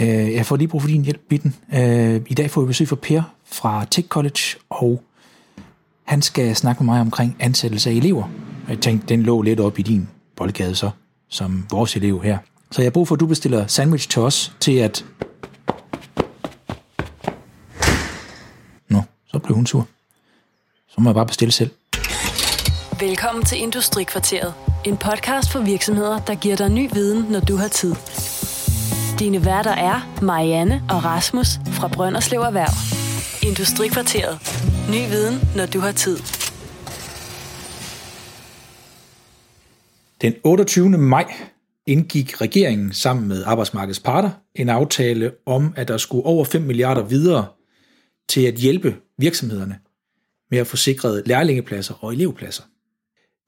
Øh, jeg får lige brug for din hjælp, Bitten. Øh, I dag får vi besøg fra Per fra Tech College, og han skal snakke med mig omkring ansættelse af elever. Og jeg tænkte, den lå lidt op i din boldgade så, som vores elev her. Så jeg har brug for, at du bestiller sandwich til os, til at... Nå, så blev hun sur. Så må jeg bare bestille selv. Velkommen til Industrikvarteret. En podcast for virksomheder, der giver dig ny viden, når du har tid. Dine værter er Marianne og Rasmus fra Brønderslev Erhverv. Industrikvarteret. Ny viden, når du har tid. Den 28. maj indgik regeringen sammen med arbejdsmarkedets parter en aftale om, at der skulle over 5 milliarder videre til at hjælpe virksomhederne med at få sikret lærlingepladser og elevpladser.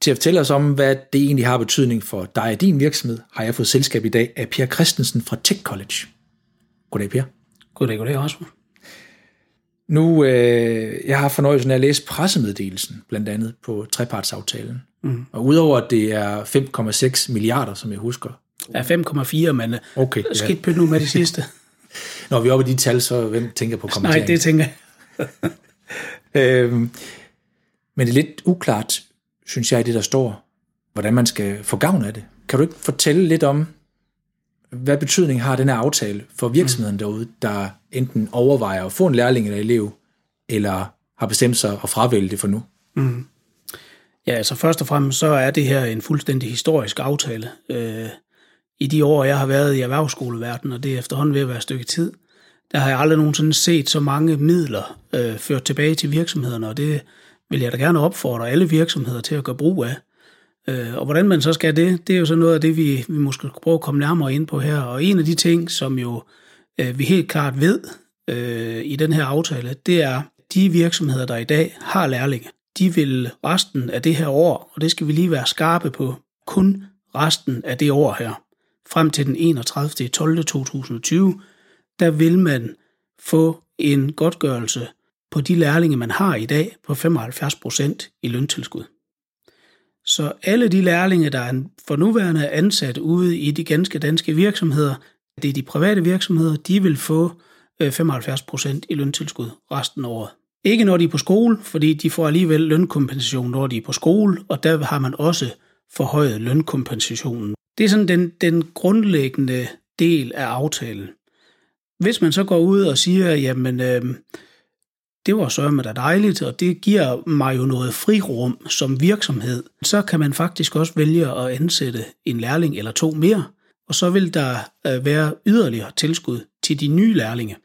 Til at fortælle os om, hvad det egentlig har betydning for dig og din virksomhed, har jeg fået selskab i dag af Per Christensen fra Tech College. Goddag, Per. Goddag, goddag, Rasmus. Nu, øh, jeg har fornøjelsen af at læse pressemeddelelsen, blandt andet på trepartsaftalen. Mm. Og udover at det er 5,6 milliarder, som jeg husker. Ja, 5,4, men øh, Okay, skidt pyt nu med det sidste. Når vi er oppe i de tal, så hvem tænker på kommenteringen? Nej, det tænker jeg. Øhm, men det er lidt uklart, synes jeg, i det der står, hvordan man skal få gavn af det. Kan du ikke fortælle lidt om, hvad betydning har den her aftale for virksomheden mm. derude, der enten overvejer at få en lærling eller elev, eller har bestemt sig at fravælge det for nu? Ja, altså først og fremmest så er det her en fuldstændig historisk aftale. Øh, I de år, jeg har været i erhvervsskoleverdenen, og det er efterhånden ved at være et stykke tid, der har jeg aldrig nogensinde set så mange midler øh, ført tilbage til virksomhederne, og det vil jeg da gerne opfordre alle virksomheder til at gøre brug af. Øh, og hvordan man så skal det, det er jo så noget af det, vi, vi måske skal prøve at komme nærmere ind på her. Og en af de ting, som jo øh, vi helt klart ved øh, i den her aftale, det er, de virksomheder, der i dag har lærlinge, de vil resten af det her år, og det skal vi lige være skarpe på, kun resten af det år her, frem til den 31. 12. 2020, der vil man få en godtgørelse på de lærlinge, man har i dag, på 75 procent i løntilskud. Så alle de lærlinge, der er for nuværende er ansat ude i de ganske danske virksomheder, det er de private virksomheder, de vil få øh, 75 procent i løntilskud resten af året. Ikke når de er på skole, fordi de får alligevel lønkompensation, når de er på skole, og der har man også forhøjet lønkompensationen. Det er sådan den, den grundlæggende del af aftalen. Hvis man så går ud og siger, jamen øh, det var sørme da dejligt, og det giver mig jo noget frirum som virksomhed, så kan man faktisk også vælge at ansætte en lærling eller to mere, og så vil der øh, være yderligere tilskud til de nye lærlinge.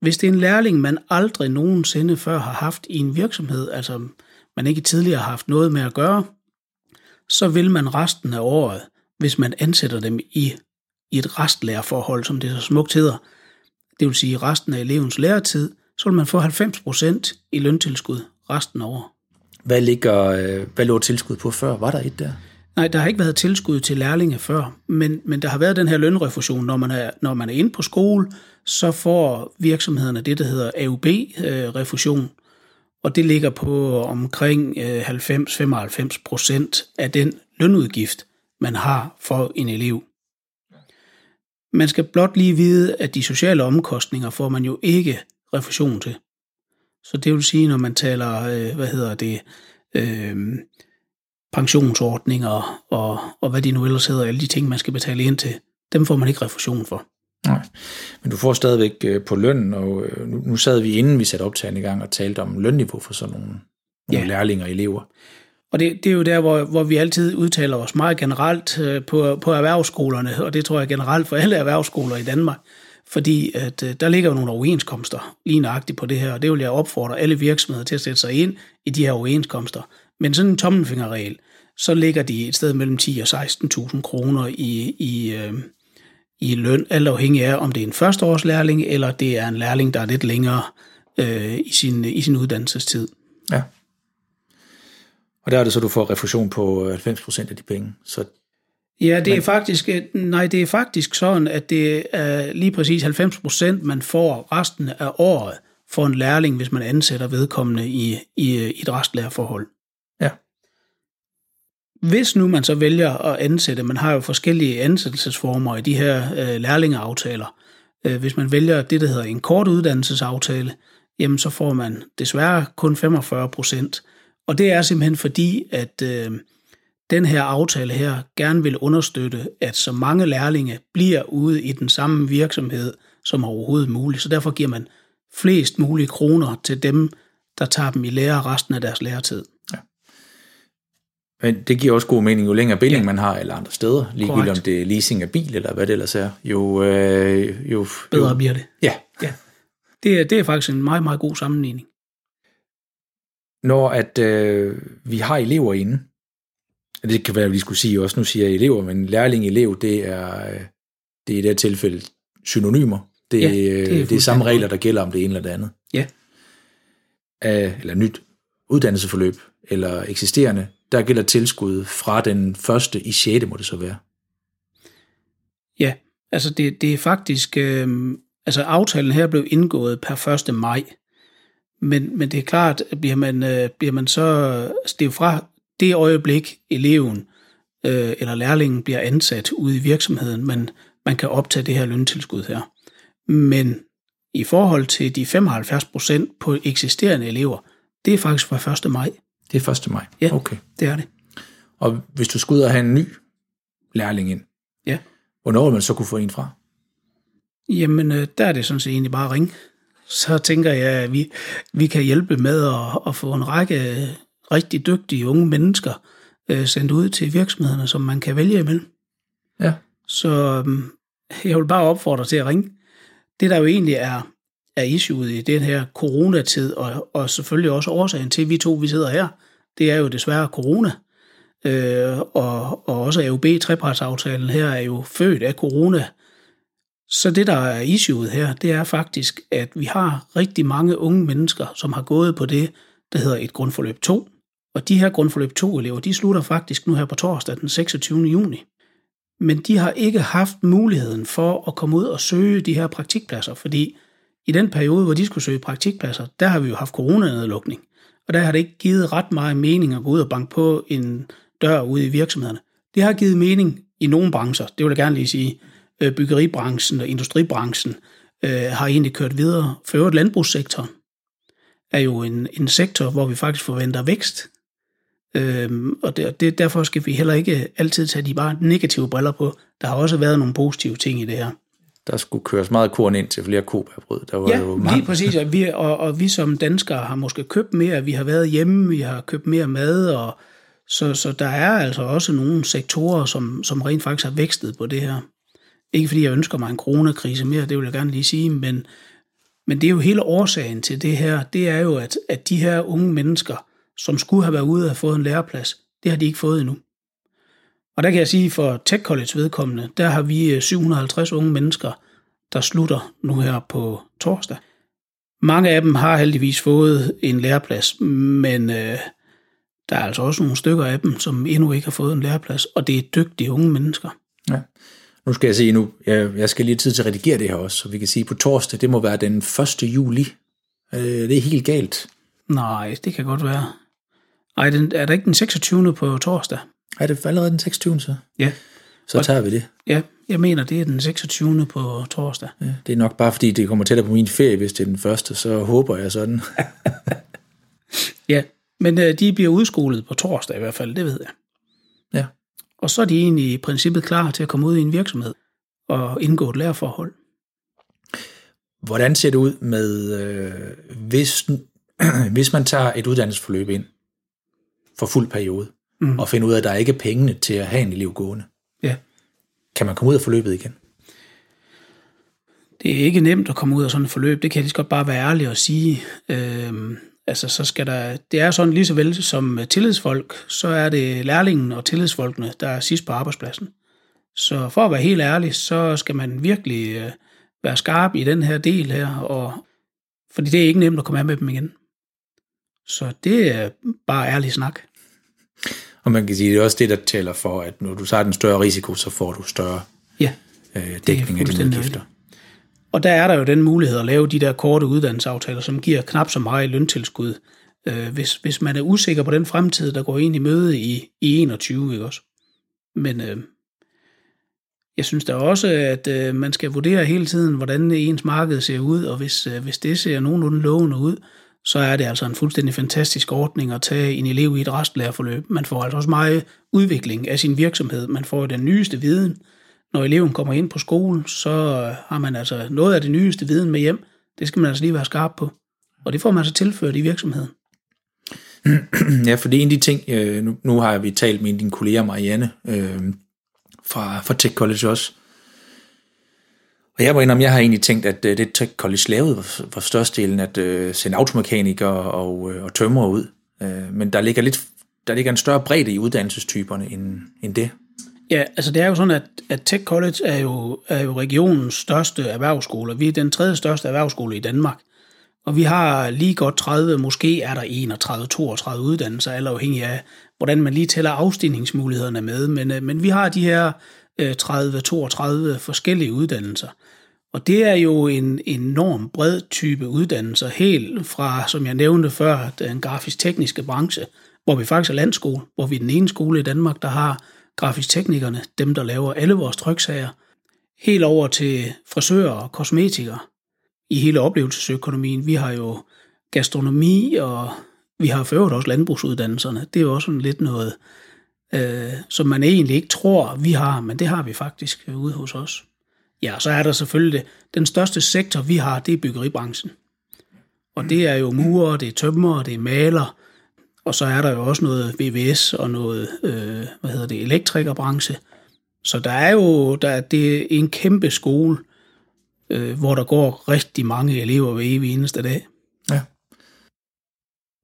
Hvis det er en lærling, man aldrig nogensinde før har haft i en virksomhed, altså man ikke tidligere har haft noget med at gøre, så vil man resten af året, hvis man ansætter dem i, i et restlærerforhold, som det så smukt hedder, det vil sige resten af elevens læretid, så vil man få 90% i løntilskud resten af året. Hvad, ligger, øh, hvad lå tilskud på før? Var der et der? Nej, der har ikke været tilskud til lærlinge før, men, men der har været den her lønrefusion. Når man er, når man er inde på skole, så får virksomhederne det, der hedder AUB-refusion, og det ligger på omkring øh, 90-95 procent af den lønudgift, man har for en elev. Man skal blot lige vide, at de sociale omkostninger får man jo ikke refusion til. Så det vil sige, når man taler, øh, hvad hedder det, øh, pensionsordninger og, og hvad de nu ellers hedder, alle de ting, man skal betale ind til, dem får man ikke refusion for. Nej, men du får stadigvæk øh, på løn, og øh, nu, nu sad vi inden vi satte optagen i gang og talte om lønniveau for sådan nogle, nogle Ja. lærlinger og elever. Og det, det er jo der, hvor, hvor vi altid udtaler os meget generelt øh, på, på erhvervsskolerne, og det tror jeg generelt for alle erhvervsskoler i Danmark, fordi at, øh, der ligger jo nogle overenskomster lige nøjagtigt på det her, og det vil jeg opfordre alle virksomheder til at sætte sig ind i de her overenskomster. Men sådan en tommelfingerregel, så ligger de et sted mellem 10 og 16.000 kroner i, i, øh, i løn, alt afhængig af, om det er en førsteårslærling, eller det er en lærling, der er lidt længere øh, i, sin, i sin uddannelsestid. Ja. Og der er det så, du får refusion på øh, 90% af de penge. Så Ja, det er faktisk nej, det er faktisk sådan, at det er lige præcis 90 procent, man får resten af året for en lærling, hvis man ansætter vedkommende i, i, i et restlærerforhold. ja, Hvis nu man så vælger at ansætte, man har jo forskellige ansættelsesformer i de her øh, lærlingeaftaler, Øh, hvis man vælger det, der hedder en kort uddannelsesaftale, jamen så får man desværre kun 45 procent. Og det er simpelthen fordi, at øh, den her aftale her gerne vil understøtte, at så mange lærlinge bliver ude i den samme virksomhed som overhovedet muligt. Så derfor giver man flest mulige kroner til dem, der tager dem i lære resten af deres læretid. Ja. Men det giver også god mening, jo længere binding ja. man har, eller andre steder, ligegyldigt om det er leasing af bil, eller hvad det ellers er, jo... Øh, jo Bedre jo, bliver det. Ja. ja. Det, er, det er faktisk en meget, meget god sammenligning. Når at øh, vi har elever inde, det kan være, at vi skulle sige også, nu siger jeg elever, men lærling-elev, det er, øh, det er i det tilfælde synonymer. Det, ja, det, er, det er samme regler, der gælder om det ene eller det andet. Ja. Af, eller nyt uddannelsesforløb, eller eksisterende, der gælder tilskud fra den første i 6. må det så være. Ja, altså det, det er faktisk, øh, altså aftalen her blev indgået per 1. maj, men, men det er klart, at bliver man, øh, bliver man så, altså det er jo fra det øjeblik, eleven øh, eller lærlingen bliver ansat ude i virksomheden, men man kan optage det her løntilskud her. Men i forhold til de 75 procent på eksisterende elever, det er faktisk fra 1. maj. Det er 1. maj? Ja, okay. det er det. Og hvis du skulle ud og have en ny lærling ind, ja. hvornår vil man så kunne få en fra? Jamen, øh, der er det sådan set egentlig bare at ringe. Så tænker jeg, at vi, vi kan hjælpe med at, at få en række rigtig dygtige unge mennesker øh, sendt ud til virksomhederne, som man kan vælge imellem. Ja. Så øh, jeg vil bare opfordre til at ringe. Det, der jo egentlig er, er issueet i den her coronatid, og, og selvfølgelig også årsagen til, at vi to vi sidder her, det er jo desværre corona. Øh, og, og også AUB trepartsaftalen her er jo født af corona. Så det, der er issueet her, det er faktisk, at vi har rigtig mange unge mennesker, som har gået på det, der hedder et grundforløb 2. Og de her grundforløb 2-elever, de slutter faktisk nu her på torsdag den 26. juni. Men de har ikke haft muligheden for at komme ud og søge de her praktikpladser, fordi i den periode, hvor de skulle søge praktikpladser, der har vi jo haft coronanedlukning. Og der har det ikke givet ret meget mening at gå ud og banke på en dør ude i virksomhederne. Det har givet mening i nogle brancher, det vil jeg gerne lige sige. Øh, byggeribranchen og industribranchen øh, har egentlig kørt videre. For øvrigt landbrugssektoren er jo en, en sektor, hvor vi faktisk forventer vækst. Øhm, og det, det, derfor skal vi heller ikke altid tage de bare negative briller på. Der har også været nogle positive ting i det her. Der skulle køres meget korn ind til flere kobærbrød. Der var ja, jo mange. lige præcis. Og vi, og, og vi som danskere har måske købt mere. Vi har været hjemme, vi har købt mere mad, og så, så der er altså også nogle sektorer, som, som rent faktisk har vækstet på det her. Ikke fordi jeg ønsker mig en coronakrise mere, det vil jeg gerne lige sige, men, men det er jo hele årsagen til det her, det er jo, at, at de her unge mennesker, som skulle have været ude og have fået en læreplads, det har de ikke fået endnu. Og der kan jeg sige, for Tech College vedkommende, der har vi 750 øh, unge mennesker, der slutter nu her på torsdag. Mange af dem har heldigvis fået en læreplads, men øh, der er altså også nogle stykker af dem, som endnu ikke har fået en læreplads, og det er dygtige unge mennesker. Ja. Nu skal jeg sige nu, jeg, jeg skal lige tid til at redigere det her også, så vi kan sige på torsdag, det må være den 1. juli. Øh, det er helt galt. Nej, det kan godt være. Ej, den, er der ikke den 26. på torsdag? Er det allerede den 26. så? Ja. Så tager vi det. Ja, jeg mener, det er den 26. på torsdag. Ja, det er nok bare, fordi det kommer tættere på min ferie, hvis det er den første, så håber jeg sådan. ja, men øh, de bliver udskolet på torsdag i hvert fald, det ved jeg. Ja. Og så er de egentlig i princippet klar til at komme ud i en virksomhed og indgå et lærerforhold. Hvordan ser det ud med, øh, hvis, hvis man tager et uddannelsesforløb ind for fuld periode, mm. og finder ud af, at der ikke er pengene til at have en elev gående? Ja. Kan man komme ud af forløbet igen? Det er ikke nemt at komme ud af sådan et forløb, det kan jeg lige godt bare være ærlig og sige. Øhm, altså, så skal der, det er sådan lige så vel som tillidsfolk, så er det lærlingen og tillidsfolkene, der er sidst på arbejdspladsen. Så for at være helt ærlig, så skal man virkelig øh, være skarp i den her del her, og, fordi det er ikke nemt at komme af med dem igen. Så det er bare ærlig snak. Og man kan sige, det er også det, der tæller for, at når du tager den større risiko, så får du større ja, øh, dækning af dine udgifter. Og der er der jo den mulighed at lave de der korte uddannelsesaftaler, som giver knap så meget løntilskud, øh, hvis, hvis man er usikker på den fremtid, der går ind i møde i, i 21, ikke også? Men øh, Jeg synes da også, at øh, man skal vurdere hele tiden, hvordan ens marked ser ud, og hvis, øh, hvis det ser nogenlunde lovende ud, så er det altså en fuldstændig fantastisk ordning at tage en elev i et restlærerforløb. Man får altså også meget udvikling af sin virksomhed. Man får den nyeste viden. Når eleven kommer ind på skolen, så har man altså noget af det nyeste viden med hjem. Det skal man altså lige være skarp på. Og det får man altså tilført i virksomheden. Ja, for det er en af de ting, øh, nu, nu har vi talt med din kollega Marianne øh, fra, fra Tech College også. Og jeg må indrømme, jeg har egentlig tænkt, at øh, det Tech College lavede var, størstedelen at øh, sende automekanikere og, øh, og tømrer ud. Øh, men der ligger lidt der ligger en større bredde i uddannelsestyperne end, end det. Ja, altså det er jo sådan, at, at Tech College er jo, er jo regionens største erhvervsskole. Vi er den tredje største erhvervsskole i Danmark. Og vi har lige godt 30, måske er der 31-32 uddannelser, alt afhængig af, hvordan man lige tæller afstigningsmulighederne med. Men, øh, men vi har de her Øh, 30-32 forskellige uddannelser. Og det er jo en enorm bred type uddannelser, helt fra, som jeg nævnte før, den grafisk-tekniske branche, hvor vi faktisk er landskole, hvor vi er den ene skole i Danmark, der har grafisk teknikerne, dem der laver alle vores tryksager, helt over til frisører og kosmetikere i hele oplevelsesøkonomien. Vi har jo gastronomi, og vi har ført også landbrugsuddannelserne. Det er jo også lidt noget, øh, som man egentlig ikke tror, vi har, men det har vi faktisk øh, ude hos os. Ja, så er der selvfølgelig det. Den største sektor, vi har, det er byggeribranchen. Og det er jo murer, det er tømmer, det er maler, og så er der jo også noget VVS og noget, øh, hvad hedder det, elektrikerbranche. Så der er jo, der, det er en kæmpe skole, øh, hvor der går rigtig mange elever hver evig eneste dag. Ja.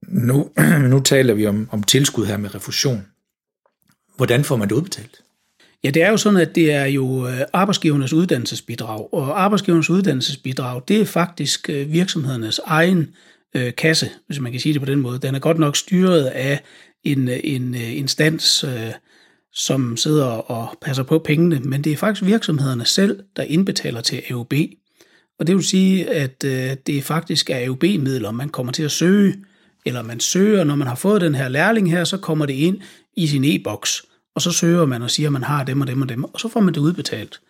Nu, nu taler vi om, om tilskud her med refusion. Hvordan får man det udbetalt? Ja, det er jo sådan, at det er jo øh, arbejdsgivernes uddannelsesbidrag, og arbejdsgivernes uddannelsesbidrag, det er faktisk øh, virksomhedernes egen øh, kasse, hvis man kan sige det på den måde. Den er godt nok styret af en, øh, en instans, øh, som sidder og passer på pengene, men det er faktisk virksomhederne selv, der indbetaler til AUB. Og det vil sige, at øh, det faktisk er AUB-midler, man kommer til at søge, eller man søger, når man har fået den her lærling her, så kommer det ind i sin e-boks, og så søger man og siger, at man har dem og dem og dem, og så får man det udbetalt.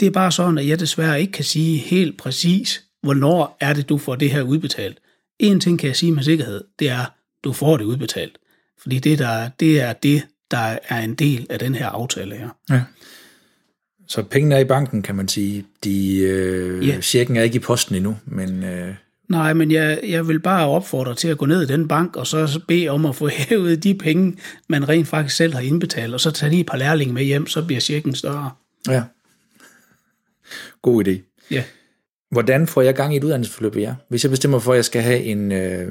Det er bare sådan, at jeg desværre ikke kan sige helt præcis, hvornår er det, du får det her udbetalt. En ting kan jeg sige med sikkerhed, det er, du får det udbetalt. Fordi det, der, det er det, der er en del af den her aftale her. Ja. Så pengene er i banken, kan man sige. De, øh, ja. Checken er ikke i posten endnu, men... Øh... Nej, men jeg, jeg vil bare opfordre til at gå ned i den bank, og så bede om at få hævet de penge, man rent faktisk selv har indbetalt, og så tage lige et par lærlinge med hjem, så bliver checken større. Ja. God idé. Ja. Hvordan får jeg gang i et uddannelsesforløb ja? Hvis jeg bestemmer for, at jeg skal have en, øh,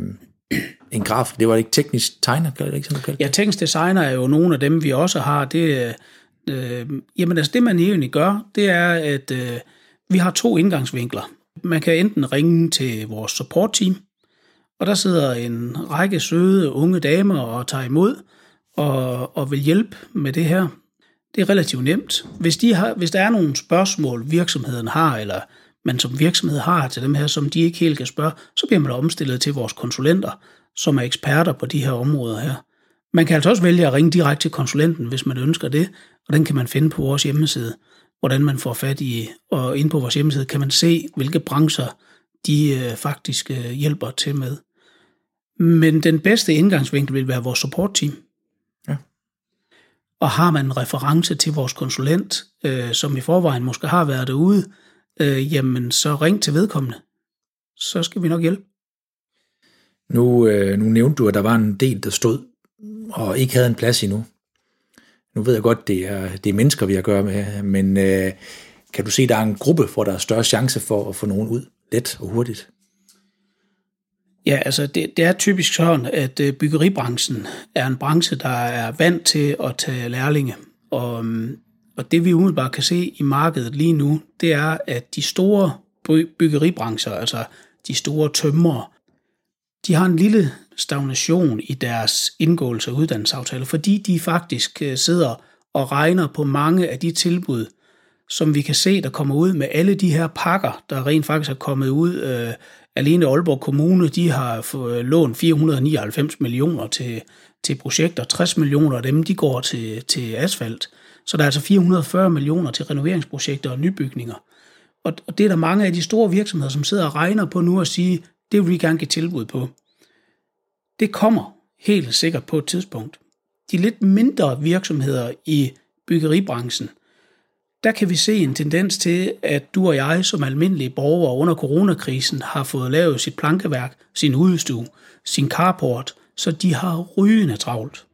en graf, det var ikke teknisk tegner, kan det ikke sådan noget? Ja, teknisk designer er jo nogle af dem, vi også har. Det, øh, jamen altså det, man egentlig gør, det er, at øh, vi har to indgangsvinkler. Man kan enten ringe til vores support team, og der sidder en række søde unge damer og tager imod og, og vil hjælpe med det her. Det er relativt nemt. Hvis, de har, hvis der er nogle spørgsmål, virksomheden har, eller man som virksomhed har til dem her, som de ikke helt kan spørge, så bliver man omstillet til vores konsulenter, som er eksperter på de her områder her. Man kan altså også vælge at ringe direkte til konsulenten, hvis man ønsker det, og den kan man finde på vores hjemmeside, hvordan man får fat i, og inde på vores hjemmeside kan man se, hvilke brancher de øh, faktisk øh, hjælper til med. Men den bedste indgangsvinkel vil være vores support team. Ja. Og har man en reference til vores konsulent, øh, som i forvejen måske har været derude, øh, jamen så ring til vedkommende. Så skal vi nok hjælpe. Nu, øh, nu nævnte du, at der var en del, der stod og ikke havde en plads endnu. Nu ved jeg godt, det er, det er mennesker, vi har at gøre med, men øh, kan du se, der er en gruppe, hvor der er større chance for at få nogen ud let og hurtigt? Ja, altså det, det er typisk sådan, at øh, byggeribranchen er en branche, der er vant til at tage lærlinge. Og, mm, og det vi umiddelbart kan se i markedet lige nu, det er, at de store byggeribrancher, altså de store tømmer, de har en lille stagnation i deres indgåelse af uddannelsesaftaler, fordi de faktisk øh, sidder og regner på mange af de tilbud, som vi kan se, der kommer ud med alle de her pakker, der rent faktisk er kommet ud. Øh, alene Aalborg Kommune, de har fået øh, lånt 499 millioner til, til projekter. 60 millioner af dem, de går til, til asfalt. Så der er altså 440 millioner til renoveringsprojekter og nybygninger. Og, og det er der mange af de store virksomheder, som sidder og regner på nu og siger, det vil vi gerne give tilbud på. Det kommer helt sikkert på et tidspunkt. De lidt mindre virksomheder i byggeribranchen, der kan vi se en tendens til, at du og jeg som almindelige borgere under coronakrisen har fået lavet sit plankeværk, sin udstue, sin carport, så de har rygende travlt.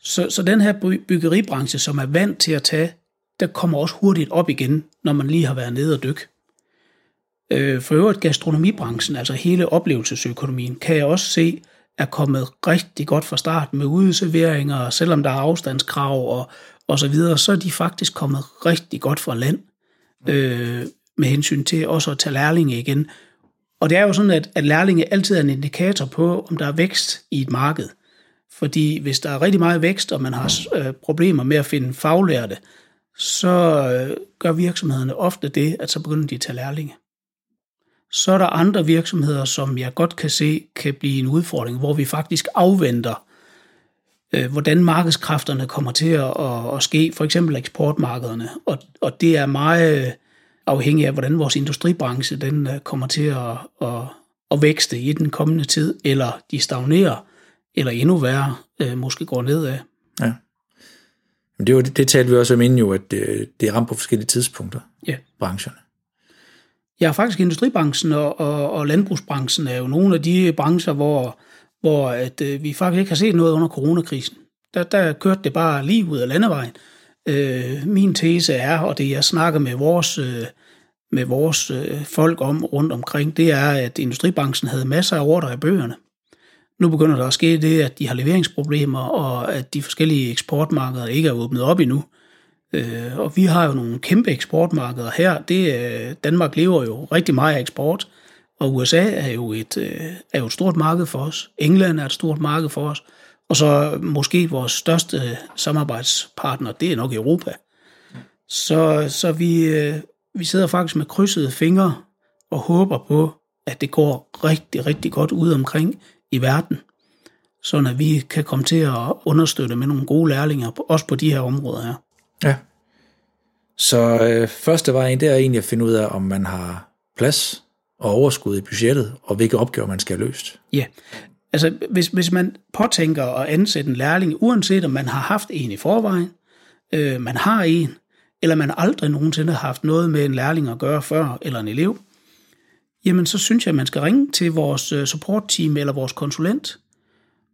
Så, så den her byggeribranche, som er vant til at tage, der kommer også hurtigt op igen, når man lige har været nede og dykke. Øh, for øvrigt gastronomibranchen, altså hele oplevelsesøkonomien, kan jeg også se, er kommet rigtig godt fra start med udeserveringer, selvom der er afstandskrav og, og så videre, så er de faktisk kommet rigtig godt fra land øh, med hensyn til også at tage lærlinge igen. Og det er jo sådan, at, at lærlinge altid er en indikator på, om der er vækst i et marked. Fordi hvis der er rigtig meget vækst, og man har øh, problemer med at finde faglærte, så øh, gør virksomhederne ofte det, at så begynder de at tage lærlinge. Så er der andre virksomheder, som jeg godt kan se kan blive en udfordring, hvor vi faktisk afventer, øh, hvordan markedskræfterne kommer til at, at, at ske, for eksempel eksportmarkederne. Og, og det er meget afhængigt af, hvordan vores industribranche den øh, kommer til at, at, at vækste i den kommende tid, eller de stagnerer, eller endnu værre, øh, måske går nedad. Ja. Men det, var, det, det talte vi også om inden jo, at det, det er ramt på forskellige tidspunkter, ja. brancherne. Ja, faktisk industribranchen og, og, og landbrugsbranchen er jo nogle af de brancher, hvor, hvor at, øh, vi faktisk ikke har set noget under coronakrisen. Der, der kørte det bare lige ud af landevejen. Øh, min tese er, og det jeg snakker med vores, øh, med vores øh, folk om rundt omkring, det er, at industribranchen havde masser af ordre i bøgerne. Nu begynder der at ske det, at de har leveringsproblemer, og at de forskellige eksportmarkeder ikke er åbnet op endnu. Øh, Øh, og vi har jo nogle kæmpe eksportmarkeder her. Det, øh, Danmark lever jo rigtig meget af eksport, og USA er jo, et, øh, er jo et stort marked for os. England er et stort marked for os. Og så måske vores største øh, samarbejdspartner, det er nok Europa. Så, så vi, øh, vi sidder faktisk med krydsede fingre og håber på, at det går rigtig, rigtig godt ud omkring i verden, så at vi kan komme til at understøtte med nogle gode lærlinger, også på de her områder her. Ja. Så øh, første vejen, det er egentlig at finde ud af, om man har plads og overskud i budgettet, og hvilke opgaver man skal have løst. Ja, altså hvis, hvis man påtænker at ansætte en lærling, uanset om man har haft en i forvejen, øh, man har en, eller man aldrig nogensinde har haft noget med en lærling at gøre før, eller en elev, jamen så synes jeg, at man skal ringe til vores øh, support-team eller vores konsulent,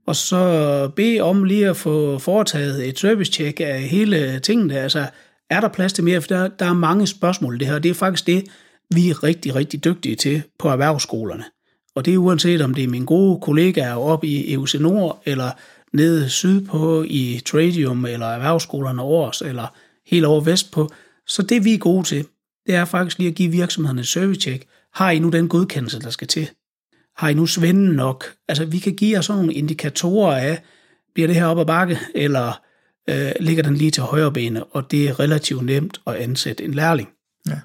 og så bede om lige at få foretaget et servicecheck af hele tingene. Altså, er der plads til mere? For der, der er mange spørgsmål i det her. Det er faktisk det, vi er rigtig, rigtig dygtige til på erhvervsskolerne. Og det er uanset om det er mine gode kollegaer oppe i EUC Nord, eller nede sydpå i Tradium, eller erhvervsskolerne over os, eller helt over vestpå. Så det vi er gode til, det er faktisk lige at give virksomhederne et service-check. Har I nu den godkendelse, der skal til? Har I nu svenden nok? Altså, vi kan give jer sådan nogle indikatorer af, bliver det her op ad bakke, eller øh, ligger den lige til højre bene, og det er relativt nemt at ansætte en lærling. Ja.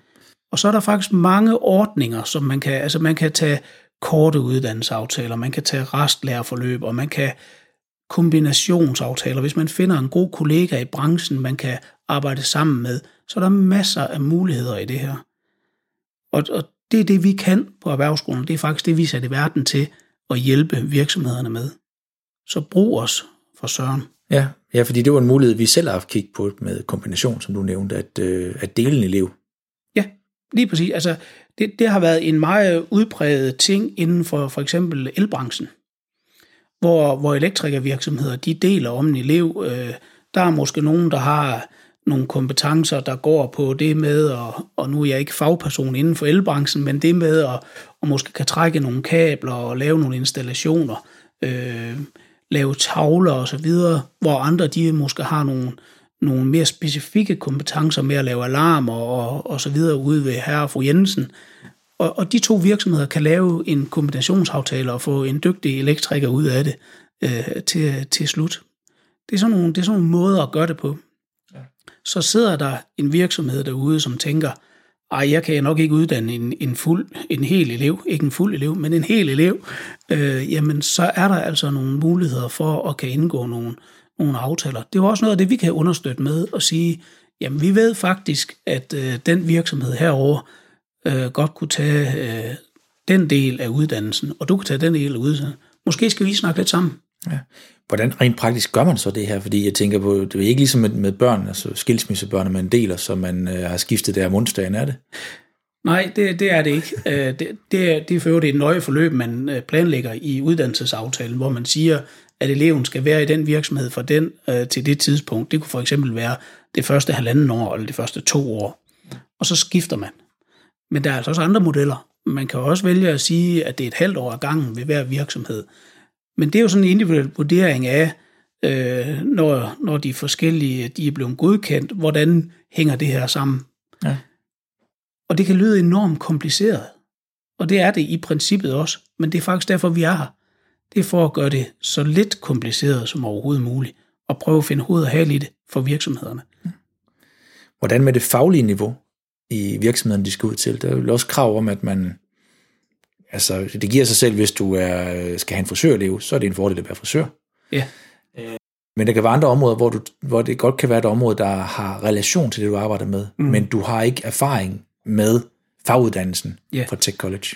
Og så er der faktisk mange ordninger, som man kan, altså man kan tage korte uddannelsesaftaler, man kan tage restlærerforløb, og man kan kombinationsaftaler. Hvis man finder en god kollega i branchen, man kan arbejde sammen med, så er der masser af muligheder i det her. Og, og det er det, vi kan på erhvervsskolen. Det er faktisk det, vi er sat i verden til at hjælpe virksomhederne med. Så brug os for søren. Ja, ja, fordi det var en mulighed, vi selv har haft kigget på med kombination, som du nævnte, at, øh, at dele en elev. Ja, lige præcis. Altså, det, det har været en meget udpræget ting inden for for eksempel elbranchen, hvor, hvor elektrikervirksomheder de deler om en elev. Øh, der er måske nogen, der har nogle kompetencer, der går på det med, og, og nu er jeg ikke fagperson inden for elbranchen, men det med at og måske kan trække nogle kabler og lave nogle installationer, øh, lave tavler og så videre, hvor andre de måske har nogle, nogle mere specifikke kompetencer med at lave alarmer og, og så videre ude ved herre og fru Jensen. Og, og de to virksomheder kan lave en kombinationsaftale og få en dygtig elektriker ud af det øh, til, til slut. Det er, sådan nogle, det er sådan nogle måder at gøre det på så sidder der en virksomhed derude, som tænker, ej, jeg kan nok ikke uddanne en, en, fuld, en hel elev, ikke en fuld elev, men en hel elev, øh, jamen så er der altså nogle muligheder for at kan indgå nogle, nogle aftaler. Det er jo også noget af det, vi kan understøtte med at sige, jamen vi ved faktisk, at øh, den virksomhed herover øh, godt kunne tage øh, den del af uddannelsen, og du kan tage den del af uddannelsen. Måske skal vi snakke lidt sammen. Ja. Hvordan rent praktisk gør man så det her? Fordi jeg tænker på, det er ikke ligesom med, med børn, altså skilsmissebørn, man deler, så man øh, har skiftet der mundsdagen, er det? Nej, det, det er det ikke. Øh, det, det, er, det er for øvrigt et nøje forløb, man øh, planlægger i uddannelsesaftalen, hvor man siger, at eleven skal være i den virksomhed fra den øh, til det tidspunkt. Det kunne for eksempel være det første halvanden år, eller det første to år. Og så skifter man. Men der er altså også andre modeller. Man kan også vælge at sige, at det er et halvt år ad gangen ved hver virksomhed. Men det er jo sådan en individuel vurdering af, øh, når, når de forskellige de er blevet godkendt, hvordan hænger det her sammen. Ja. Og det kan lyde enormt kompliceret. Og det er det i princippet også. Men det er faktisk derfor, vi er her. Det er for at gøre det så lidt kompliceret som overhovedet muligt. Og prøve at finde hoved og hale i det for virksomhederne. Hvordan med det faglige niveau i virksomheden, de skal ud til? Der er jo også krav om, at man altså, det giver sig selv, hvis du er, skal have en frisørelev, så er det en fordel at være frisør. Ja. Men der kan være andre områder, hvor, du, hvor det godt kan være et område, der har relation til det, du arbejder med, mm. men du har ikke erfaring med faguddannelsen ja. fra Tech College.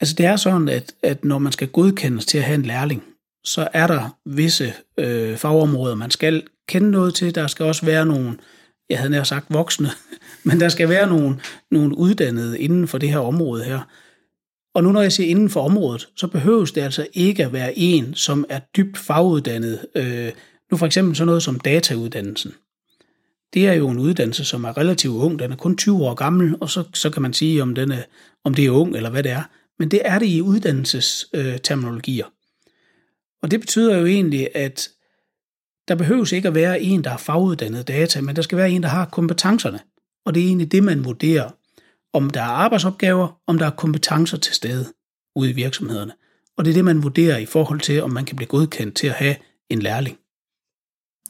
Altså det er sådan, at, at når man skal godkendes til at have en lærling, så er der visse øh, fagområder, man skal kende noget til. Der skal også være nogle, jeg havde nær sagt voksne, men der skal være nogle, nogle uddannede inden for det her område her. Og nu når jeg siger inden for området, så behøves det altså ikke at være en, som er dybt faguddannet. Øh, nu for eksempel sådan noget som datauddannelsen. Det er jo en uddannelse, som er relativt ung. Den er kun 20 år gammel, og så, så kan man sige, om, den er, om det er ung eller hvad det er. Men det er det i uddannelsesterminologier. Og det betyder jo egentlig, at der behøves ikke at være en, der har faguddannet data, men der skal være en, der har kompetencerne. Og det er egentlig det, man vurderer om der er arbejdsopgaver, om der er kompetencer til stede ude i virksomhederne. Og det er det, man vurderer i forhold til, om man kan blive godkendt til at have en lærling.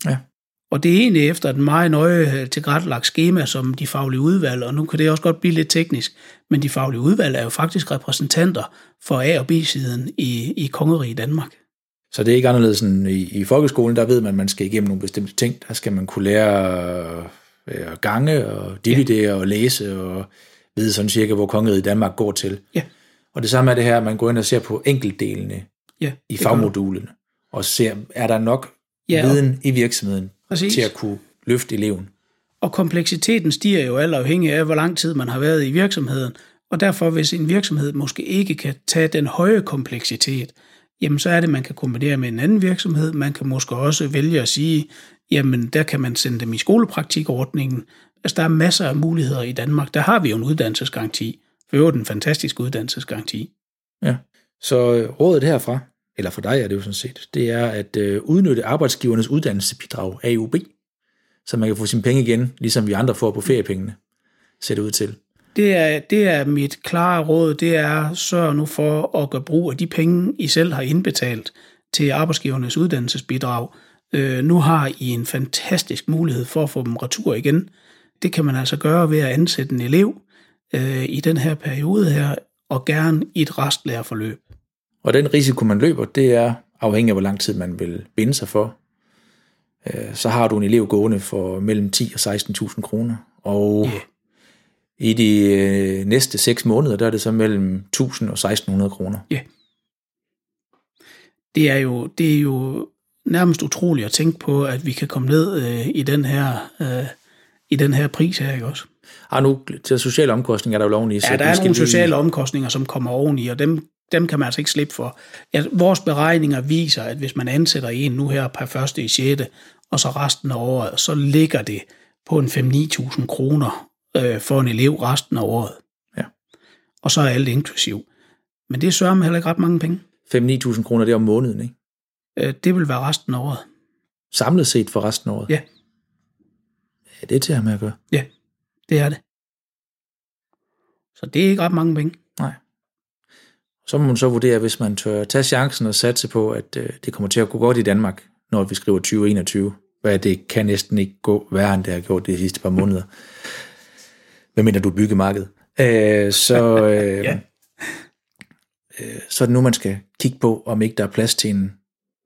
Ja. Og det er egentlig efter et meget nøje tilrettelagt schema, som de faglige udvalg, og nu kan det også godt blive lidt teknisk, men de faglige udvalg er jo faktisk repræsentanter for A- og B-siden i, i Kongeriget Danmark. Så det er ikke anderledes end i, i folkeskolen, der ved man, at man skal igennem nogle bestemte ting. Der skal man kunne lære at gange og dividere ja. og læse og vide sådan cirka, hvor kongeriget Danmark går til. Ja. Og det samme er det her, at man går ind og ser på enkeltdelene ja, i fagmodulen, og ser, er der nok ja, viden i virksomheden præcis. til at kunne løfte eleven. Og kompleksiteten stiger jo alt afhængig af, hvor lang tid man har været i virksomheden, og derfor hvis en virksomhed måske ikke kan tage den høje kompleksitet, jamen så er det, man kan kombinere med en anden virksomhed. Man kan måske også vælge at sige, jamen der kan man sende dem i skolepraktikordningen, Altså, der er masser af muligheder i Danmark. Der har vi jo en uddannelsesgaranti. For øvrigt en fantastisk uddannelsesgaranti. Ja, så øh, rådet herfra, eller for dig er det jo sådan set, det er at øh, udnytte arbejdsgivernes uddannelsesbidrag, AUB, så man kan få sine penge igen, ligesom vi andre får på feriepengene, ser det ud til. Det er, det er mit klare råd, det er sørg nu for at gøre brug af de penge, I selv har indbetalt til arbejdsgivernes uddannelsesbidrag. Øh, nu har I en fantastisk mulighed for at få dem retur igen, det kan man altså gøre ved at ansætte en elev øh, i den her periode her, og gerne i et restlærerforløb. Og den risiko, man løber, det er afhængig af, hvor lang tid man vil binde sig for. Øh, så har du en elev gående for mellem 10 og 16.000 kroner, og yeah. i de øh, næste 6 måneder, der er det så mellem 1.000 og 1.600 kroner. Ja. Yeah. Det er jo, det er jo nærmest utroligt at tænke på, at vi kan komme ned øh, i den her øh, i den her pris her, ikke også? Ah, nu til sociale omkostninger er der jo lovende i. Ja, der er nogle sociale omkostninger, som kommer oveni, og dem, dem kan man altså ikke slippe for. Ja, vores beregninger viser, at hvis man ansætter en nu her per første i 6. og så resten af året, så ligger det på en 5-9.000 kroner øh, for en elev resten af året. Ja. Og så er alt inklusiv. Men det sørger man heller ikke ret mange penge. 5-9.000 kroner, det er om måneden, ikke? Øh, det vil være resten af året. Samlet set for resten af året? Ja. Ja, det er til med at gøre. Ja, det er det. Så det er ikke ret mange penge. Nej. Så må man så vurdere, hvis man tør tage chancen og satse på, at øh, det kommer til at gå godt i Danmark, når vi skriver 2021. Hvad det kan næsten ikke gå værre, end det har gjort de sidste par måneder. Hvad mener du byggemarked? Øh, så, øh, ja. øh, så er det nu, man skal kigge på, om ikke der er plads til en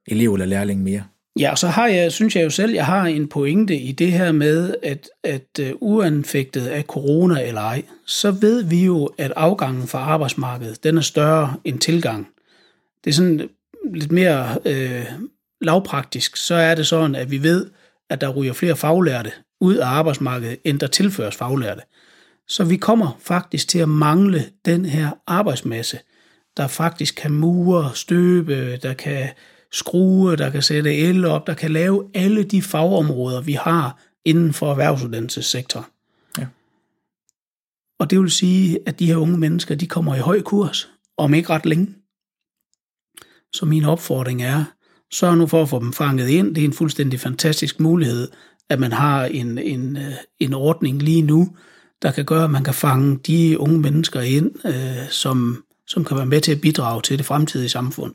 elev eller lærling mere Ja, og så har jeg, synes jeg jo selv, jeg har en pointe i det her med, at, at uh, uanfægtet af corona eller ej, så ved vi jo, at afgangen fra arbejdsmarkedet, den er større end tilgang. Det er sådan lidt mere øh, lavpraktisk, så er det sådan, at vi ved, at der ryger flere faglærte ud af arbejdsmarkedet, end der tilføres faglærte. Så vi kommer faktisk til at mangle den her arbejdsmasse, der faktisk kan mure, støbe, der kan skrue, der kan sætte el op, der kan lave alle de fagområder, vi har inden for erhvervsuddannelsessektoren. Ja. Og det vil sige, at de her unge mennesker, de kommer i høj kurs, om ikke ret længe. Så min opfordring er, sørg nu for at få dem fanget ind. Det er en fuldstændig fantastisk mulighed, at man har en, en, øh, en ordning lige nu, der kan gøre, at man kan fange de unge mennesker ind, øh, som, som kan være med til at bidrage til det fremtidige samfund.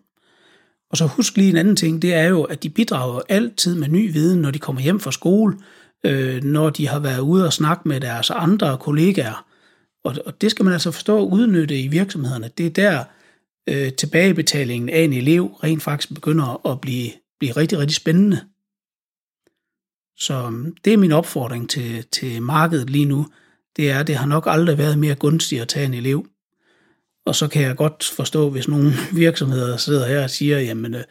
Og så husk lige en anden ting, det er jo, at de bidrager altid med ny viden, når de kommer hjem fra skole, øh, når de har været ude og snakke med deres andre kollegaer. Og, og det skal man altså forstå at udnytte i virksomhederne. Det er der øh, tilbagebetalingen af en elev rent faktisk begynder at blive, blive rigtig, rigtig spændende. Så øhm, det er min opfordring til, til markedet lige nu. Det er, at det har nok aldrig været mere gunstigt at tage en elev. Og så kan jeg godt forstå, hvis nogle virksomheder sidder her og siger, jamen, øh,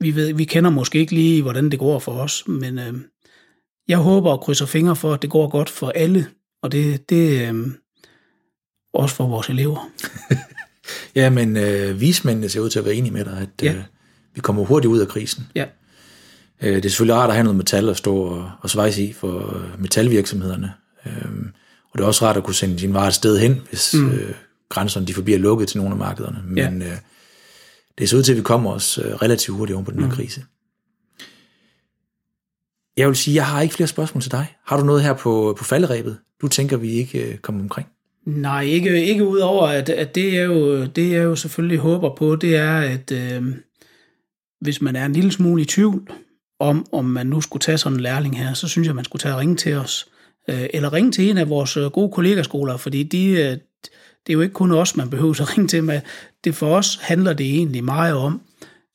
vi, ved, vi kender måske ikke lige, hvordan det går for os, men øh, jeg håber og krydser fingre for, at det går godt for alle, og det, det øh, også for vores elever. ja, men øh, vismændene ser ud til at være enige med dig, at ja. øh, vi kommer hurtigt ud af krisen. Ja. Øh, det er selvfølgelig rart at have noget metal at stå og, og svejse i for øh, metalvirksomhederne. Øh, og det er også rart at kunne sende din vare et sted hen, hvis mm. øh, grænserne de forbliver lukket til nogle af markederne. Men ja. øh, det ser ud til, at vi kommer os øh, relativt hurtigt oven på den her mm. krise. Jeg vil sige, jeg har ikke flere spørgsmål til dig. Har du noget her på, på falderæbet, du tænker, vi ikke øh, kommer omkring? Nej, ikke, ikke udover, at, at det, er jo, det jeg jo selvfølgelig håber på, det er, at øh, hvis man er en lille smule i tvivl om, om man nu skulle tage sådan en lærling her, så synes jeg, man skulle tage og ringe til os. Øh, eller ringe til en af vores øh, gode kollegaskoler, fordi de, øh, det er jo ikke kun os, man behøver at ringe til med. Det for os handler det egentlig meget om,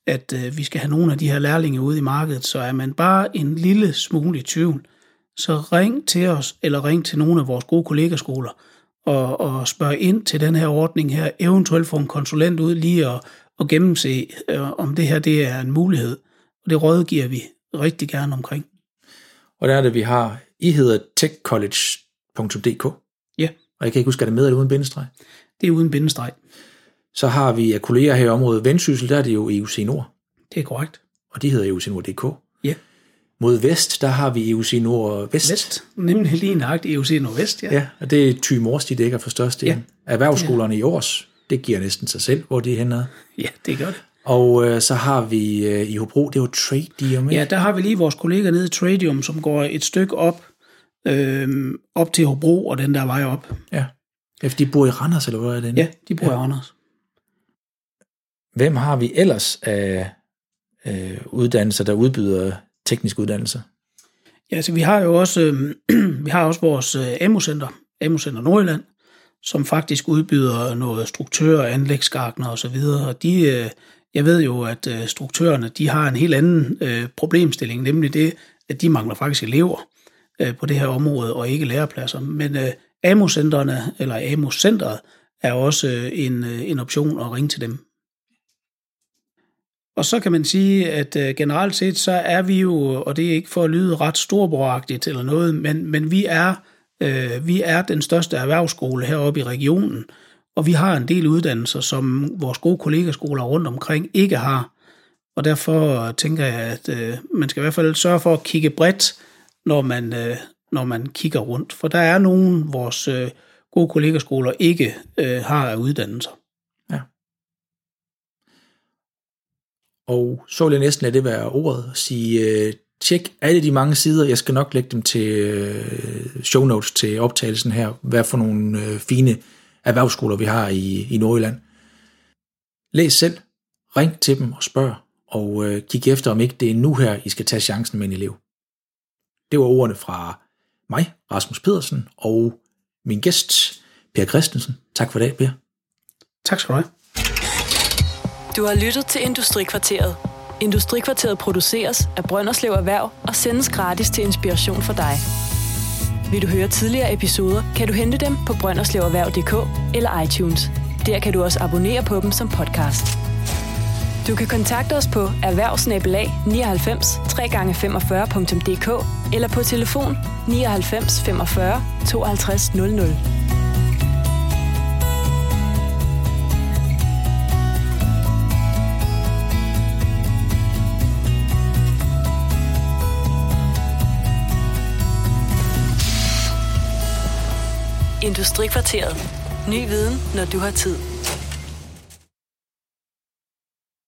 at øh, vi skal have nogle af de her lærlinge ude i markedet, så er man bare en lille smule i tvivl, så ring til os, eller ring til nogle af vores gode kollegaskoler, og, og spørg ind til den her ordning her, eventuelt få en konsulent ud lige og, og gennemse, øh, om det her det er en mulighed. Og det rådgiver vi rigtig gerne omkring. Og der er det, vi har, I hedder techcollege.dk. Ja. Og jeg kan ikke huske, er det med eller uden bindestreg? Det er uden bindestreg. Så har vi kolleger her i området. Vendsyssel, der er det jo EUC Nord. Det er korrekt. Og de hedder EUC Nord.dk. Ja. Mod vest, der har vi EUC Nord Vest. Vest, nemlig lige nøjagt EUC Nordvest, ja. Ja, og det er Thy Mors, de dækker for største Ja. Erhvervsskolerne ja. i års, det giver næsten sig selv, hvor de er henne. Ja, det gør det. Og øh, så har vi øh, i Hobro, det er jo Tradium, ikke? Ja, der har vi lige vores kollega nede i Tradium, som går et stykke op, øh, op til Hobro og den der vej op. Ja. Efter de bor i Randers, eller hvor er det? Ja, de bor ja. i Randers. Hvem har vi ellers af øh, uddannelser, der udbyder tekniske uddannelser? Ja, altså vi har jo også, øh, vi har også vores øh, AMU-center, AMU-center Nordjylland, som faktisk udbyder noget struktør, anlægsgartner og så videre. Og de, øh, jeg ved jo, at øh, struktørerne, de har en helt anden øh, problemstilling, nemlig det, at de mangler faktisk elever øh, på det her område, og ikke lærepladser. Men øh, AMU-centrene, eller AMU-centret, er også øh, en, øh, en option at ringe til dem. Og så kan man sige, at øh, generelt set, så er vi jo, og det er ikke for at lyde ret storbroragtigt eller noget, men, men vi, er, øh, vi er den største erhvervsskole heroppe i regionen, og vi har en del uddannelser, som vores gode kollegaskoler rundt omkring ikke har. Og derfor tænker jeg, at øh, man skal i hvert fald sørge for at kigge bredt, når man, øh, når man kigger rundt. For der er nogen, vores øh, gode kollegaskoler ikke øh, har af uddannelser. Ja. Og så vil jeg næsten lade det være ordet at sige, øh, tjek alle de mange sider. Jeg skal nok lægge dem til øh, show notes til optagelsen her. Hvad for nogle øh, fine erhvervsskoler vi har i, i Nordjylland. Læs selv, ring til dem og spørg, og øh, kig efter, om ikke det er nu her, I skal tage chancen med en elev. Det var ordene fra mig, Rasmus Pedersen, og min gæst, Per Christensen. Tak for det, Per. Tak skal du have. Du har lyttet til Industrikvarteret. Industrikvarteret produceres af Brønderslev Erhverv og sendes gratis til inspiration for dig. Vil du høre tidligere episoder, kan du hente dem på brønderslevererhverv.dk eller iTunes. Der kan du også abonnere på dem som podcast. Du kan kontakte os på erhvervsnabelag 99 3x45.dk eller på telefon 99 45 52 00. Industrikvarteret. Ny viden, når du har tid.